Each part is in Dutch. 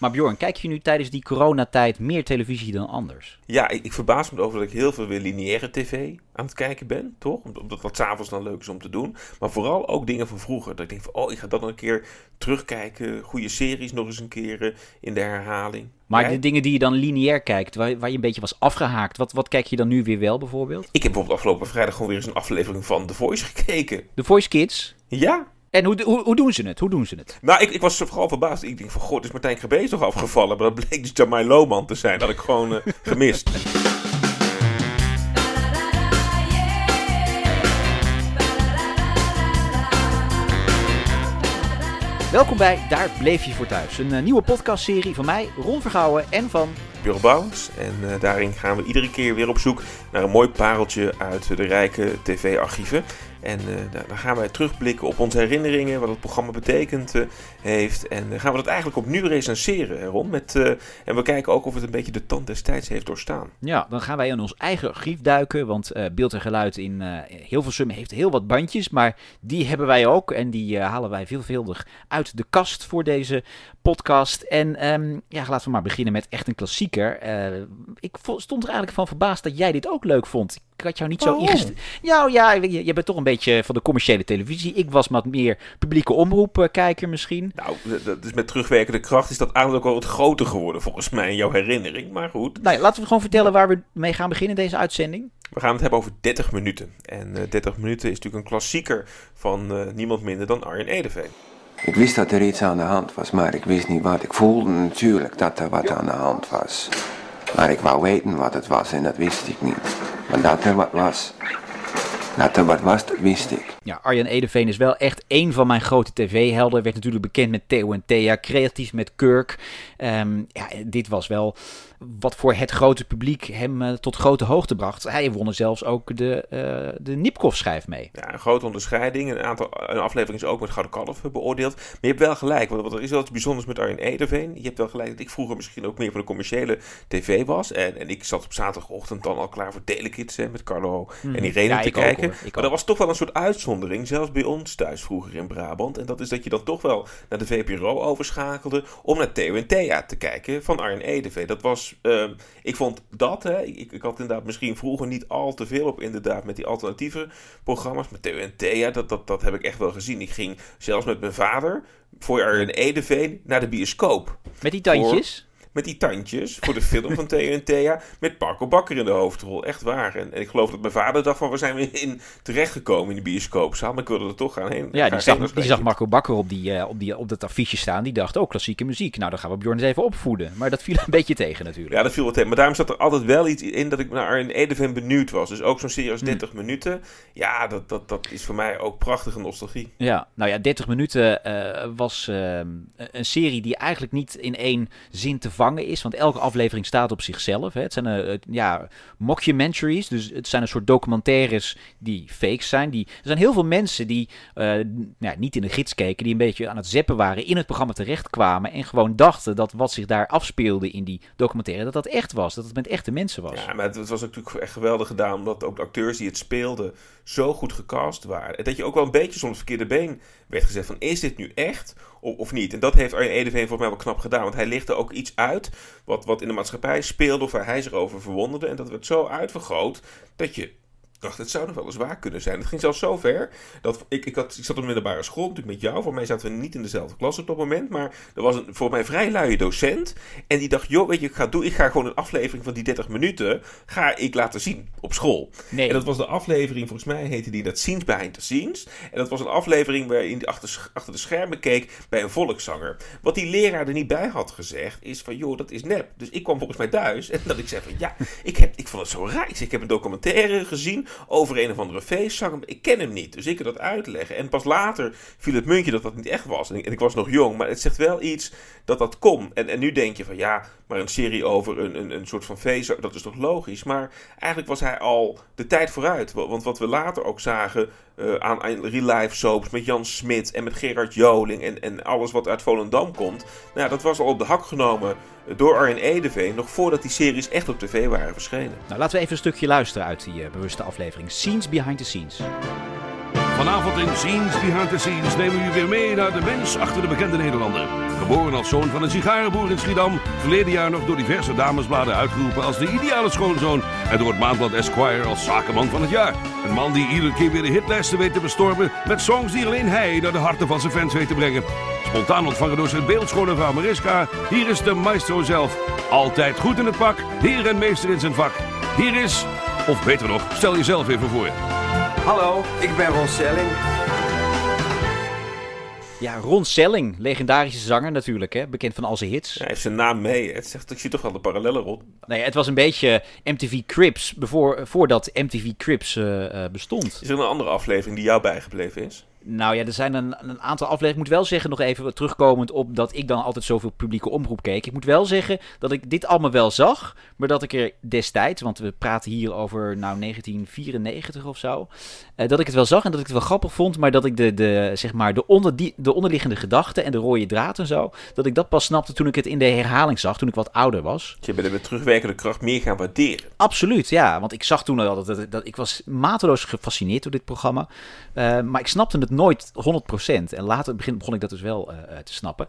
Maar Bjorn, kijk je nu tijdens die coronatijd meer televisie dan anders? Ja, ik, ik verbaas me erover dat ik heel veel weer lineaire tv aan het kijken ben, toch? Omdat wat s'avonds dan leuk is om te doen. Maar vooral ook dingen van vroeger. Dat ik denk van, oh, ik ga dat nog een keer terugkijken. Goede series nog eens een keer eh, in de herhaling. Maar de dingen die je dan lineair kijkt, waar, waar je een beetje was afgehaakt, wat, wat kijk je dan nu weer wel bijvoorbeeld? Ik heb bijvoorbeeld afgelopen vrijdag gewoon weer eens een aflevering van The Voice gekeken. The Voice Kids. Ja, En hoe, hoe, hoe doen ze het? Hoe doen ze het? Nou, ik, ik was vooral verbaasd. Ik denk van, god, is Martijn Krabbe toch afgevallen? Maar dat bleek dus Jamai Lohman te zijn. Dat had ik gewoon eh, gemist. Welkom bij Daar Bleef Je Voor Thuis. Een eh, nieuwe podcastserie van mij, Ron Vergouwen en van... Bureau Bouwens. En eh, daarin gaan we iedere keer weer op zoek naar een mooi pareltje uit de rijke tv-archieven. En eh, daar, daar gaan wij terugblikken op onze herinneringen, wat het programma betekend eh, heeft. En eh, gaan we dat eigenlijk opnieuw recenseren, Ron. Met, eh, en we kijken ook of het een beetje de tand des tijds heeft doorstaan. Ja, dan gaan wij in ons eigen archief duiken, want eh, Beeld en Geluid in eh, Hilversum heeft heel wat bandjes, maar die hebben wij ook en die halen wij veelvuldig uit de kast voor deze podcast. En ehm, ja, laten we maar beginnen met echt een klassieker. Eh, ik stond er eigenlijk van verbaasd dat jij dit ook leuk vond. Ik had jou niet zo Oh. ingesteld. Nou ja, je, je bent toch een beetje van de commerciële televisie. Ik was wat meer publieke omroepkijker misschien. Nou, dat is met terugwerkende kracht is dat ook wel wat groter geworden volgens mij in jouw herinnering. Maar goed, Nou, ja, laten we gewoon vertellen waar we mee gaan beginnen deze uitzending. we gaan het hebben over 30 minuten. En eh 30 minuten is natuurlijk een klassieker van eh, niemand minder dan Arjen Edeveen. Ik wist dat er iets aan de hand was, maar ik wist niet wat. Ik voelde natuurlijk dat er wat aan de hand was. Maar ik wou weten wat het was en dat wist ik niet. Maar dat er wat was, er wat was, dat wist ik. Ja, Arjan Edeveen is wel echt één van mijn grote tv-helden. Werd natuurlijk bekend met Theo en Thea, creatief met Kirk. Ehm, ja, dit was wel wat voor het grote publiek hem eh, tot grote hoogte bracht. Hij won er zelfs ook de, eh de Nipkoff-schijf mee. Ja, een grote onderscheiding. Een aantal een aflevering is ook met Gouden Kalf eh, beoordeeld. Maar je hebt wel gelijk, want want er is wel iets bijzonders met Arjen Ederveen. Je hebt wel gelijk dat ik vroeger misschien ook meer van de commerciële tv was. En, en ik zat op zaterdagochtend dan al klaar voor Telekids hè, met Carlo en Irene Ja, te ook, kijken. maar ook. dat was toch wel een soort uitzondering, zelfs bij ons thuis vroeger in Brabant. En dat is dat je dan toch wel naar de VPRO overschakelde om naar Thea te kijken van Arjen Edeveen. Dat was, ehm, ik vond dat, hè, ik, ik had inderdaad misschien vroeger niet al te veel op inderdaad met die alternatieve programma's. En Thea, dat, dat, dat heb ik echt wel gezien. Ik ging zelfs met mijn vader voor Arjen Edeveen naar de bioscoop. Met die tandjes. Met die tandjes voor de film van Theo en Thea. Met Marco Bakker in de hoofdrol. Echt waar. En, en ik geloof dat mijn vader dacht van... waar zijn we in terechtgekomen in de bioscoopzaal? Maar ik wilde er toch gaan heen. Ja, die zag, die Marco Bakker op, die, eh, op, die, op dat affiche staan. Die dacht, oh, klassieke muziek. Nou, dan gaan we Bjorn eens even opvoeden. Maar dat viel een beetje tegen natuurlijk. Ja, dat viel wat tegen. Maar daarom zat er altijd wel iets in dat ik naar Arjen Edeveen benieuwd was. Dus ook zo'n serie als 30 minuten. Ja, dat, dat, dat is voor mij ook prachtige nostalgie. Ja, nou ja, 30 minuten eh, was ehm, een serie die eigenlijk niet in één zin te is. Want elke aflevering staat op zichzelf. Hè. Het zijn eh, ja, mockumentaries, dus het zijn een soort documentaires die fake zijn. Die, er zijn heel veel mensen die n- ja, niet in de gids keken, die een beetje aan het zeppen waren, in het programma terechtkwamen. En gewoon dachten dat wat zich daar afspeelde in die documentaire, dat dat echt was. Dat het met echte mensen was. Ja, maar het, was natuurlijk echt geweldig gedaan. Omdat ook de acteurs die het speelden zo goed gecast waren. En dat je ook wel een beetje soms verkeerde been werd gezegd van... is dit nu echt of, of niet? En dat heeft Arjen Edeveen volgens mij wel knap gedaan. Want hij lichtte ook iets uit wat, wat in de maatschappij speelde... of waar hij zich over verwonderde. En dat werd zo uitvergroot dat je... dacht, het zou nog wel eens waar kunnen zijn. Het ging zelfs zo ver dat ik, ik, had, ik zat op de middelbare school natuurlijk met jou. Voor mij zaten we niet in dezelfde klas op dat moment. Maar er was een voor mij vrij luie docent. En die dacht, joh, weet je, ik ga, doen, ik ga gewoon een aflevering van die 30 minuten... ga ik laten zien op school. Nee. En dat was de aflevering, volgens mij heette die dat Scenes Behind the Scenes. En dat was een aflevering waarin hij achter, achter de schermen keek bij een volkszanger. Wat die leraar er niet bij had gezegd, is van, joh, dat is nep. Dus ik kwam volgens mij thuis en dat ik zei van, ja, ik, heb, ik vond het zo raar. Ik, zei, ik heb een documentaire gezien over een of andere feestzanger, maar ik ken hem niet. Dus ik kan dat uitleggen. En pas later viel het muntje dat dat niet echt was. En ik, was nog jong, maar het zegt wel iets dat dat kon. En, en nu denk je van, ja, maar een serie over een, een, een soort van feestzanger, dat is toch logisch. Maar eigenlijk was hij al de tijd vooruit. Wa- Want wat we later ook zagen eh, aan, aan real-life soaps met Jan Smit en met Gerard Joling en, en alles wat uit Volendam komt. Nou, dat was al op de hak genomen door Arjen Edeveen, nog voordat die series echt op tv waren verschenen. Nou, laten we even een stukje luisteren uit die eh, bewuste aflevering. Scenes behind the scenes. Vanavond in Scenes Behind the Scenes nemen we u weer mee naar de mens achter de bekende Nederlander. Geboren als zoon van een sigarenboer in Schiedam, verleden jaar nog door diverse damesbladen uitgeroepen als de ideale schoonzoon en door het maandblad Esquire als zakenman van het jaar. Een man die iedere keer weer de hitlijsten weet te bestormen met songs die alleen hij naar de harten van zijn fans weet te brengen. Spontaan ontvangen door zijn beeldschone vrouw Mariska, hier is de maestro zelf. Altijd goed in het pak, heer en meester in zijn vak. Hier is, of beter nog, stel jezelf even voor. Hallo, ik ben Ron Selling. Ja, Ron Selling, legendarische zanger natuurlijk, hè? bekend van al zijn hits. Hij heeft zijn naam mee. Het zegt, ik zie toch wel de parallellen, Ron. Nee, het was een beetje MTV Crips, bevoor, voordat MTV Crips eh, eh, bestond. Is er een andere aflevering die jou bijgebleven is? Nou ja, er zijn een, een aantal afleveringen. Ik moet wel zeggen, nog even terugkomend op dat ik dan altijd zoveel publieke omroep keek. Ik moet wel zeggen dat ik dit allemaal wel zag, maar dat ik er destijds, want we praten hier over nou 1994 of zo, eh, dat ik het wel zag en dat ik het wel grappig vond, maar dat ik de, de, zeg maar, de, onder, die, de onderliggende gedachten en de rode draad en zo, dat ik dat pas snapte toen ik het in de herhaling zag, toen ik wat ouder was. Dus je bent er met terugwerkende kracht meer gaan waarderen. Absoluut, ja. Want ik zag toen al dat, dat, dat ik was mateloos gefascineerd door dit programma. Uh, maar ik snapte het nooit 100%. En later begon ik dat dus wel uh, te snappen.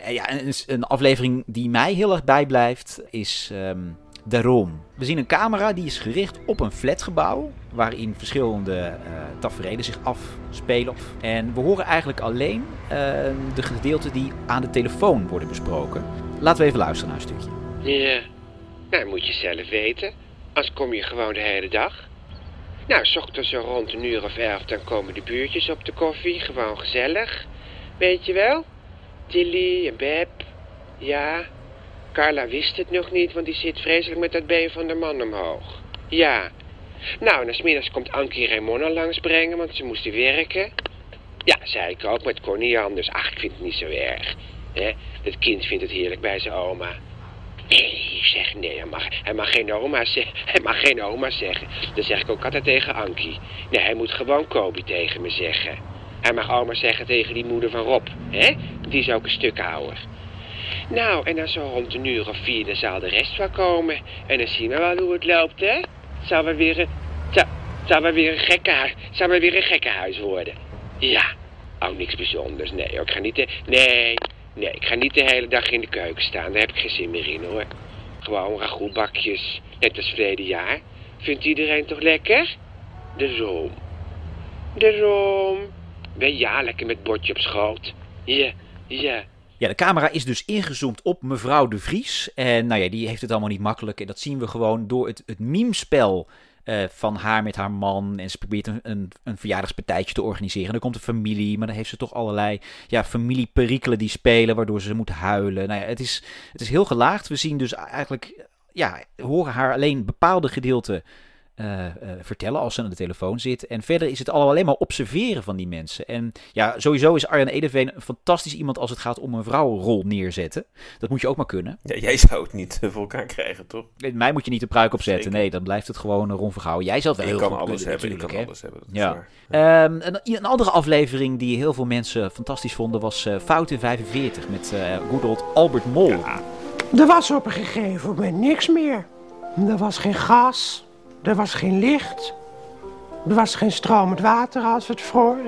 Uh, ja, een, een, aflevering die mij heel erg bijblijft is um, De Room. We zien een camera die is gericht op een flatgebouw. Waarin verschillende uh, tafereelen zich afspelen. En we horen eigenlijk alleen ehm, de gedeelten die aan de telefoon worden besproken. Laten we even luisteren naar een stukje. Ja, nou moet je zelf weten. Als kom je gewoon de hele dag. Nou, s ochtends rond een uur of elf, dan komen de buurtjes op de koffie. Gewoon gezellig. Weet je wel? Tilly en Beb. Ja. Carla wist het nog niet, want die zit vreselijk met dat been van de man omhoog. Ja. Nou, en smiddags komt Ankie langs brengen, want ze moesten werken. Ja, zei ik ook, het kon niet anders. Ach, ik vind het niet zo erg. Hè? Dat kind vindt het heerlijk bij zijn oma. Nee, zeg nee, hij mag, hij mag geen oma zeggen. Hij mag geen oma zeggen. Dat zeg ik ook altijd tegen Ankie. Nee, hij moet gewoon Kobi tegen me zeggen. Hij mag oma zeggen tegen die moeder van Rob. hè? Die is ook een stuk ouder. Nou, en dan zo rond een uur of vier, dan zal de rest wel komen. En dan zien we wel hoe het loopt, hè? Zal we weer een... Zal, we weer een gekkenhuis... Zal we weer een gekkenhuis worden? Ja. Oh, niks bijzonders. Nee, ik ga niet... Te, nee, Nee, ik ga niet de hele dag in de keuken staan. Daar heb ik geen zin meer in hoor. Gewoon ragoutbakjes, net als verleden jaar. Vindt iedereen toch lekker? De room. De room. Ben ja, lekker met bordje op schoot. Ja, ja. Ja, de camera is dus ingezoomd op mevrouw de Vries. En nou ja, die heeft het allemaal niet makkelijk. En dat zien we gewoon door het, het uh, van haar met haar man. En ze probeert een, een, een verjaardagspartijtje te organiseren. En dan komt de familie, maar dan heeft ze toch allerlei ja, familieperikelen die spelen, waardoor ze moet huilen. Nou ja, het is, het is heel gelaagd. We zien dus eigenlijk, ja, horen haar alleen bepaalde gedeelten uh, uh, vertellen als ze aan de telefoon zit. En verder is het allemaal alleen maar observeren van die mensen. En ja, sowieso is Arjan Edeveen een fantastisch iemand als het gaat om een vrouwenrol neerzetten. Dat moet je ook maar kunnen. Ja, jij zou het niet voor elkaar krijgen, toch? Nee, mij moet je niet de pruik opzetten. Zeker. Nee, dan blijft het gewoon Ron Vergouwen. Jij zal het wel ik heel kan goed alles kunnen, hebben, ik kan hè. alles hebben. Dat Ja. waar. Ehm, een, een andere aflevering die heel veel mensen fantastisch vonden was eh Fout in 45 met eh good old Albert Mol. Er was op een gegeven moment niks meer. Er was geen gas, er was geen licht, er was geen stromend water als het vroor.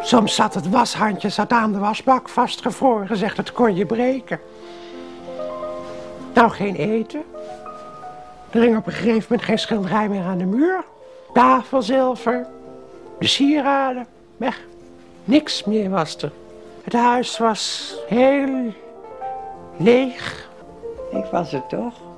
Soms zat het washandje zat aan de wasbak vastgevroren, zegt het kon je breken. Nou, geen eten. Er hing op een gegeven moment geen schilderij meer aan de muur. Tafelzilver, de sieraden, weg. Niks meer was er. Het huis was heel leeg. Ik was het toch?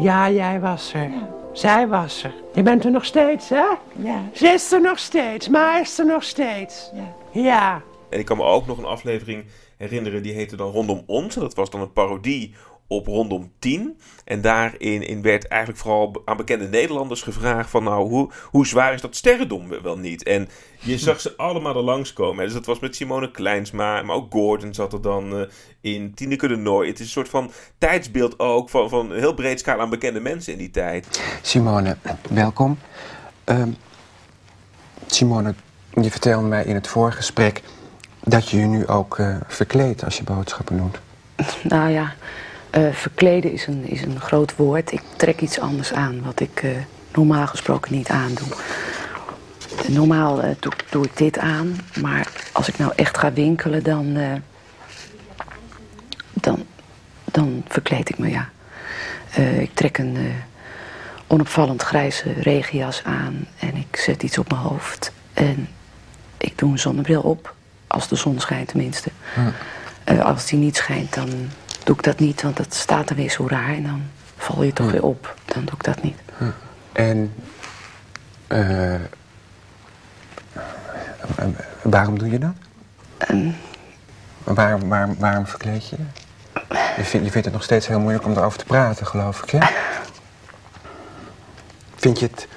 Ja, jij was er. Zij was er. Je bent er nog steeds, hè? Ja. Ze is er nog steeds, maar is er nog steeds. Ja. Ja. En ik kan me ook nog een aflevering herinneren, die heette dan Rondom Ons. En dat was dan een parodie op Rondom 10. En daarin in werd eigenlijk vooral aan bekende Nederlanders gevraagd van nou, hoe, hoe zwaar is dat sterrendom wel niet? En je zag ze allemaal er langskomen. Dus dat was met Simone Kleinsma, maar ook Gordon zat er dan eh, in. Tineke de Nooi. Het is een soort van tijdsbeeld ook van, van een heel breed schaal aan bekende mensen in die tijd. Simone, welkom. Ehm, Simone, je vertelde mij in het vorige gesprek dat je je nu ook eh, verkleedt als je boodschappen doet. Nou ja, eh, verkleden is een, is een groot woord. Ik trek iets anders aan wat ik eh, normaal gesproken niet aandoe. normaal eh, doe, doe ik dit aan, maar als ik nou echt ga winkelen, dan, dan, dan verkleed ik me, ja. Ik trek een onopvallend grijze regenjas aan en ik zet iets op mijn hoofd. En ik doe een zonnebril op, als de zon schijnt tenminste. Als die niet schijnt, dan doe ik dat niet, want dat staat er weer zo raar. En dan val je toch weer op. Dan doe ik dat niet. En en waarom doe je dat? Ehm, Waarom, waarom, waarom verkleed je je? Je vindt het nog steeds heel moeilijk om erover te praten, geloof ik, hè? Vind je het,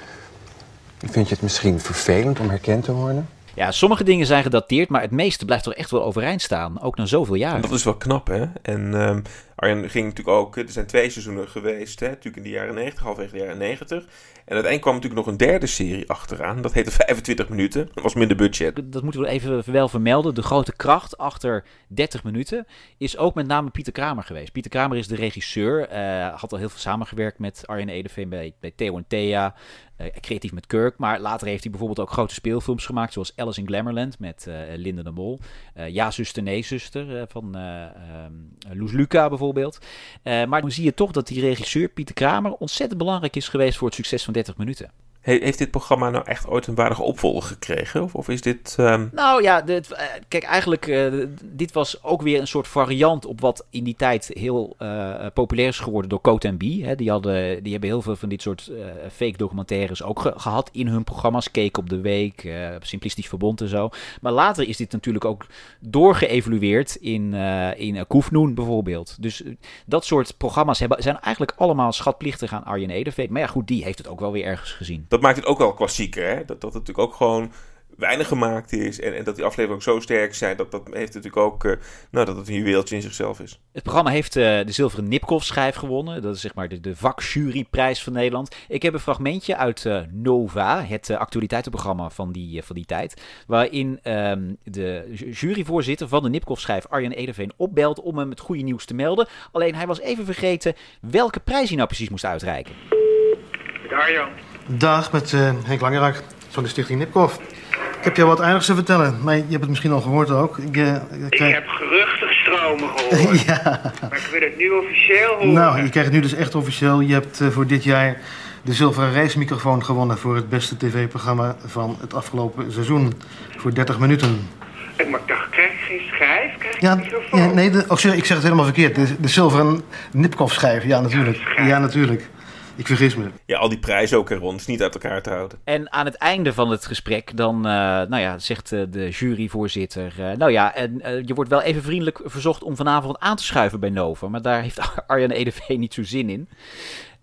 vind je het misschien vervelend om herkend te worden? Ja, sommige dingen zijn gedateerd, maar het meeste blijft toch echt wel overeind staan. Ook na zoveel En jaren. dat is wel knap, hè? En ehm Arjen ging natuurlijk ook... Er zijn twee seizoenen geweest, hè? Natuurlijk in de jaren 90, halverwege de jaren 90. En uiteindelijk kwam natuurlijk nog een derde serie achteraan. Dat heette 25 minuten. Dat was minder budget. Dat moeten we even wel vermelden. De grote kracht achter 30 minuten is ook met name Pieter Kramer geweest. Pieter Kramer is de regisseur. eh, had al heel veel samengewerkt met Arjen Edeveen bij, bij Theo en Thea. Eh, creatief met Kirk. Maar later heeft hij bijvoorbeeld ook grote speelfilms gemaakt. Zoals Alice in Glamourland met eh Linde de Mol. eh, ja, zuster, nee, zuster. van eh ehm, Loes Luca bijvoorbeeld. Maar dan zie je toch dat die regisseur Pieter Kramer ontzettend belangrijk is geweest voor het succes van 30 minuten. He- heeft dit programma nou echt ooit een waardige opvolger gekregen? Of, of is dit... ehm, Nou ja, dit, eh, kijk, eigenlijk, eh, dit was ook weer een soort variant op wat in die tijd heel eh, populair is geworden door Cote B. Hè. Die, hadden, die hebben heel veel van dit soort fake documentaires ook ge- gehad in hun programma's. Cake op de Week, Simplistisch Verbond en zo. Maar later is dit natuurlijk ook doorgeëvolueerd in, in Koefnoen bijvoorbeeld. Dus dat soort programma's hebben, zijn eigenlijk allemaal schatplichtig aan Arjen Ederveen. Maar ja, goed, die heeft het ook wel weer ergens gezien. dat maakt het ook wel klassieker, hè? Dat, dat het natuurlijk ook gewoon weinig gemaakt is. En, en dat die afleveringen ook zo sterk zijn. Dat, dat heeft natuurlijk ook... eh, nou, dat het een juweeltje in zichzelf is. Het programma heeft eh, de Zilveren Nipkoff-schijf gewonnen. Dat is zeg maar de, de vakjuryprijs van Nederland. Ik heb een fragmentje uit eh, Nova, het actualiteitenprogramma van die, van die tijd. Waarin ehm, de ju- juryvoorzitter van de Nipkoff-schijf, Arjen Ederveen, opbelt om hem het goede nieuws te melden. Alleen hij was even vergeten welke prijs hij nou precies moest uitreiken. Arjan. Dag, met eh, Henk Langerak van de Stichting Nipkoff. Ik heb jou wat aardigs te vertellen, maar je hebt het misschien al gehoord ook. Ik, eh, ik heb geruchten stromen gehoord. ja, Maar ik wil het nu officieel horen. nou, je krijgt het nu dus echt officieel. Je hebt eh, voor dit jaar de zilveren reismicrofoon gewonnen voor het beste tv-programma van het afgelopen seizoen. Voor 30 minuten. Ik ik dacht, krijg ik geen schijf? Krijg ik Ja, een microfoon? ja nee, de, oh, sorry, ik zeg het helemaal verkeerd. De, de zilveren Nipkoff-schijf, ja natuurlijk. schijf. Ja, natuurlijk. Ik vergis me. Ja, al die prijzen ook erom. Het is niet uit elkaar te houden. En aan het einde van het gesprek, dan eh, nou ja, zegt eh, de juryvoorzitter... eh, nou ja, en, je wordt wel even vriendelijk verzocht om vanavond aan te schuiven bij Nova. Maar daar heeft Arjan Edeveen niet zo zin in.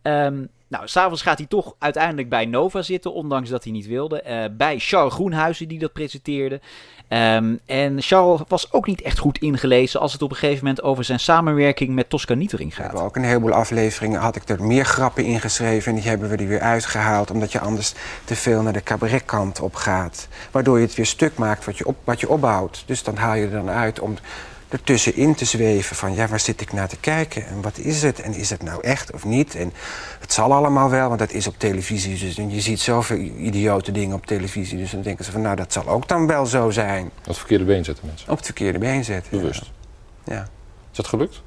Ehm, nou, s'avonds gaat hij toch uiteindelijk bij Nova zitten, ondanks dat hij niet wilde. eh, bij Charles Groenhuizen, die dat presenteerde. Ehm, en Charles was ook niet echt goed ingelezen als het op een gegeven moment over zijn samenwerking met Tosca Nietering We gaat. hebben ook een heleboel afleveringen, had ik er meer grappen in geschreven... en die hebben we er weer uitgehaald... omdat je anders te veel naar de cabaretkant op gaat. Waardoor je het weer stuk maakt wat je, op, wat je opbouwt. Dus dan haal je er dan uit om ertussenin te zweven van... ja, waar zit ik naar te kijken en wat is het? En is het nou echt of niet? En het zal allemaal wel, want dat is op televisie. Dus en je ziet zoveel idiote dingen op televisie. Dus dan denken ze van, nou, dat zal ook dan wel zo zijn. Op het verkeerde been zetten mensen. Op het verkeerde been zetten. Bewust. Ja. Is dat gelukt?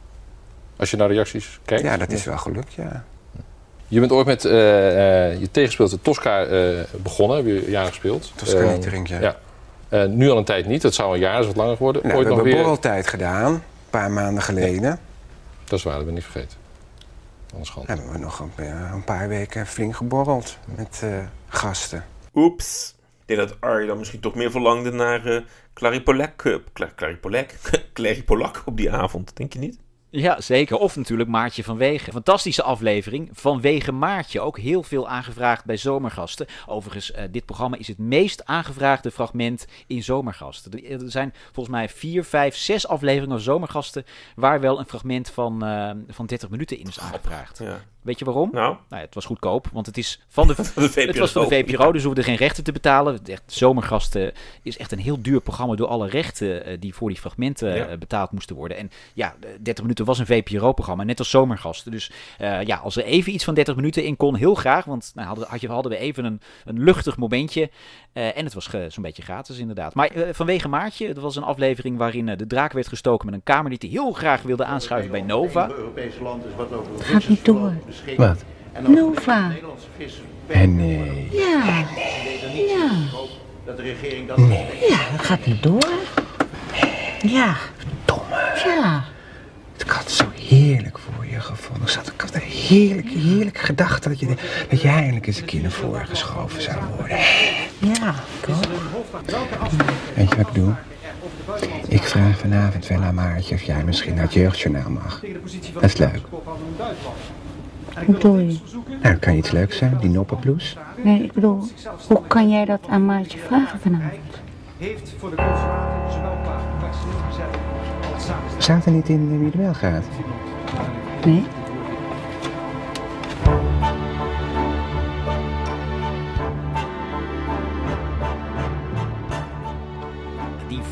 Als je naar reacties kijkt? ja, dat is wel gelukt, ja. Je bent ooit met eh, eh, je tegenspeelde Tosca eh, begonnen, heb je jaren gespeeld. Tosca Eh, Nietering, ja. ja. Eh, nu al een tijd niet, dat zou een jaar, dat is wat langer geworden. Nou, ooit we nog hebben weer. borreltijd gedaan, een paar maanden geleden. Dat is waar, dat ben ik niet vergeten. Anders gewoon. hebben we nog een, een paar weken flink geborreld met eh, gasten. Oeps. Ik denk dat Arjen dan misschien toch meer verlangde naar eh Clary Polak. Cla- Clary Polak? Clary Polak op die avond, denk je niet? Ja, zeker. Of natuurlijk Maartje van Wegen. Fantastische aflevering. Vanwege Maartje. Ook heel veel aangevraagd bij Zomergasten. Overigens, eh, dit programma is het meest aangevraagde fragment in Zomergasten. Er er zijn volgens mij vier, vijf, zes afleveringen van Zomergasten... waar wel een fragment van, eh, van 30 minuten in is aangevraagd. Ja. Weet je waarom? Nou, Nou, ja, het was goedkoop, want het is van de, de VPRO. het was van de VPRO, dus we hoefden geen rechten te betalen. Het Echt, Zomergasten is echt een heel duur programma door alle rechten eh, die voor die fragmenten Ja. eh, betaald moesten worden. En ja, de 30 minuten was een VPRO-programma, net als Zomergasten. Dus eh, ja, als er even iets van 30 minuten in kon, heel graag. Want nou, hadden, had je, hadden we even een, een luchtig momentje. Eh, en het was ge- zo'n beetje gratis inderdaad. Maar eh, vanwege Maartje, het was een aflevering waarin eh, de draak werd gestoken met een kamer die hij heel graag wilde aanschuiven bij Nova. Europese land is wat over Gaat niet door. Wat? Nova. En nee. Ja. Ja. Dat de regering dat Ja, dat gaat niet door. Ja. Domme. Ja. Ik had het zo heerlijk voor je gevonden. Ik had- Ik had een heerlijke, heerlijke gedachte dat je, dat je eindelijk eens een keer naar voren geschoven zou worden. Ja, ik ook. Weet je wat ik doe? Ik vraag vanavond wel aan Maartje of jij misschien naar het jeugdjournaal mag. Dat is leuk. Hoe bedoel je? Nou, kan iets leuks zijn, die noppenbloes. Nee, ik bedoel, hoe kan jij dat aan Maartje vragen vanavond? heeft voor de consulaten zowel qua vaccinatiezijde als samen. Staat er niet in wie er wel gaat? Nee?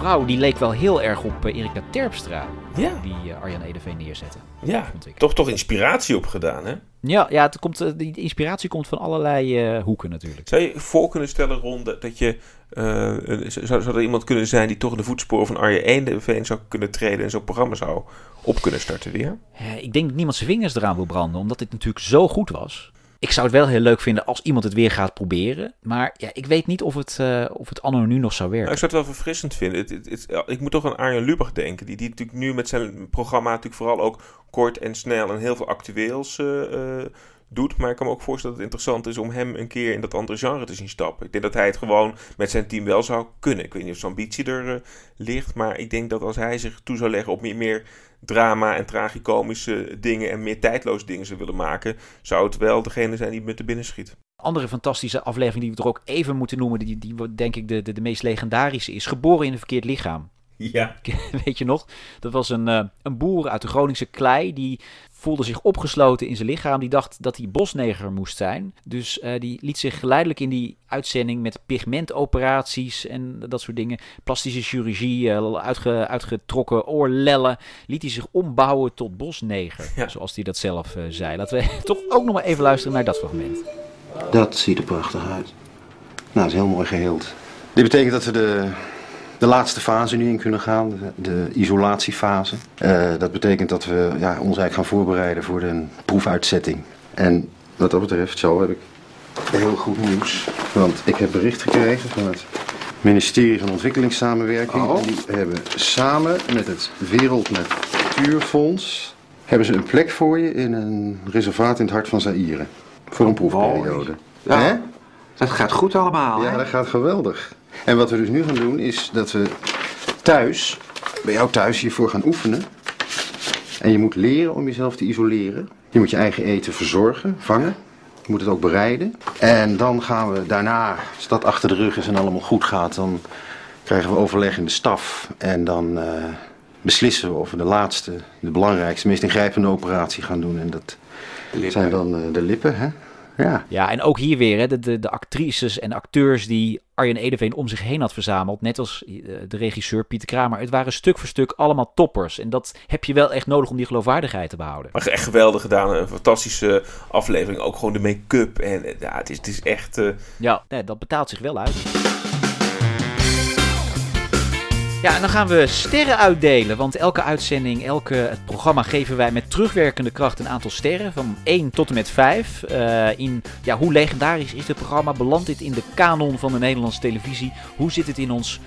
Vrouw die leek wel heel erg op eh, Erika Terpstra. Ja. Die eh, Arjan Edeveen neerzette. Ja, toch toch inspiratie opgedaan, hè? Ja, ja het komt, eh, die inspiratie komt van allerlei eh, hoeken natuurlijk. Zou je voor kunnen stellen, Ron, dat dat je... eh, zou, zou er iemand kunnen zijn die toch in de voetsporen van Arjen Eendeveen zou kunnen treden... en zo'n programma zou op kunnen starten weer? Eh, ik denk dat niemand zijn vingers eraan wil branden, omdat dit natuurlijk zo goed was. Ik zou het wel heel leuk vinden als iemand het weer gaat proberen. Maar ja, ik weet niet of het, eh, of het anno nog zou werken. Nou, ik zou het wel verfrissend vinden. Het, het- ik moet toch aan Arjen Lubach denken. Die, die natuurlijk nu met zijn programma natuurlijk vooral ook kort en snel en heel veel actueels eh, eh, doet. Maar ik kan me ook voorstellen dat het interessant is om hem een keer in dat andere genre te zien stappen. Ik denk dat hij het gewoon met zijn team wel zou kunnen. Ik weet niet of zijn ambitie er eh, ligt. Maar ik denk dat als hij zich toe zou leggen op meer, meer drama en tragicomische dingen en meer tijdloze dingen zou willen maken, zou het wel degene zijn die met de binnen schiet. Andere fantastische aflevering die we er ook even moeten noemen, die, die denk ik de, de, de meest legendarische is. Geboren in een verkeerd lichaam. Ja. Weet je nog? Dat was een, eh, een boer uit de Groningse klei. Die voelde zich opgesloten in zijn lichaam. Die dacht dat hij bosneger moest zijn. Dus eh, die liet zich geleidelijk in die uitzending met pigmentoperaties en dat soort dingen. Plastische chirurgie, eh, uitge, uitgetrokken oorlellen. Liet hij zich ombouwen tot bosneger. Zoals hij dat zelf eh, zei. Laten we toch ook nog maar even luisteren naar dat fragment. Dat ziet er prachtig uit. Nou, het is heel mooi geheeld. Dit betekent dat we de, de laatste fase nu in kunnen gaan, de, isolatiefase. Eh, dat betekent dat we ja, ons eigenlijk gaan voorbereiden voor de proefuitzetting. En wat dat betreft, zo heb ik heel goed nieuws. Want ik heb bericht gekregen van het ministerie van Ontwikkelingssamenwerking. En die hebben samen met het Wereld Natuurfonds... hebben ze een plek voor je in een reservaat in het hart van Zaire. Voor een proefperiode. Ja, Hè? Dat gaat goed allemaal. Ja, dat gaat geweldig. En wat we dus nu gaan doen is dat we thuis, bij jou thuis, hiervoor gaan oefenen. En je moet leren om jezelf te isoleren. Je moet je eigen eten verzorgen, vangen. Je moet het ook bereiden. En dan gaan we daarna, als dat achter de rug is en allemaal goed gaat, dan krijgen we overleg in de staf. En dan eh, beslissen we of we de laatste, de belangrijkste, meest ingrijpende operatie gaan doen. En dat zijn dan eh, de lippen, hè? Ja. Ja, en ook hier weer hè, de, de, de actrices en acteurs die Arjen Edeveen om zich heen had verzameld. Net als eh, de regisseur Pieter Kramer. Het waren stuk voor stuk allemaal toppers. En dat heb je wel echt nodig om die geloofwaardigheid te behouden. Maar echt geweldig gedaan. Een fantastische aflevering. Ook gewoon de make-up. En eh, ja, het is, het is echt... eh, Ja, nee, dat betaalt zich wel uit. Ja, en dan gaan we sterren uitdelen. Want elke uitzending, elke programma geven wij met terugwerkende kracht een aantal sterren. Van 1 tot en met 5. Eh, in, ja, hoe legendarisch is dit programma? Belandt dit in de kanon van de Nederlandse televisie? Hoe zit het in ons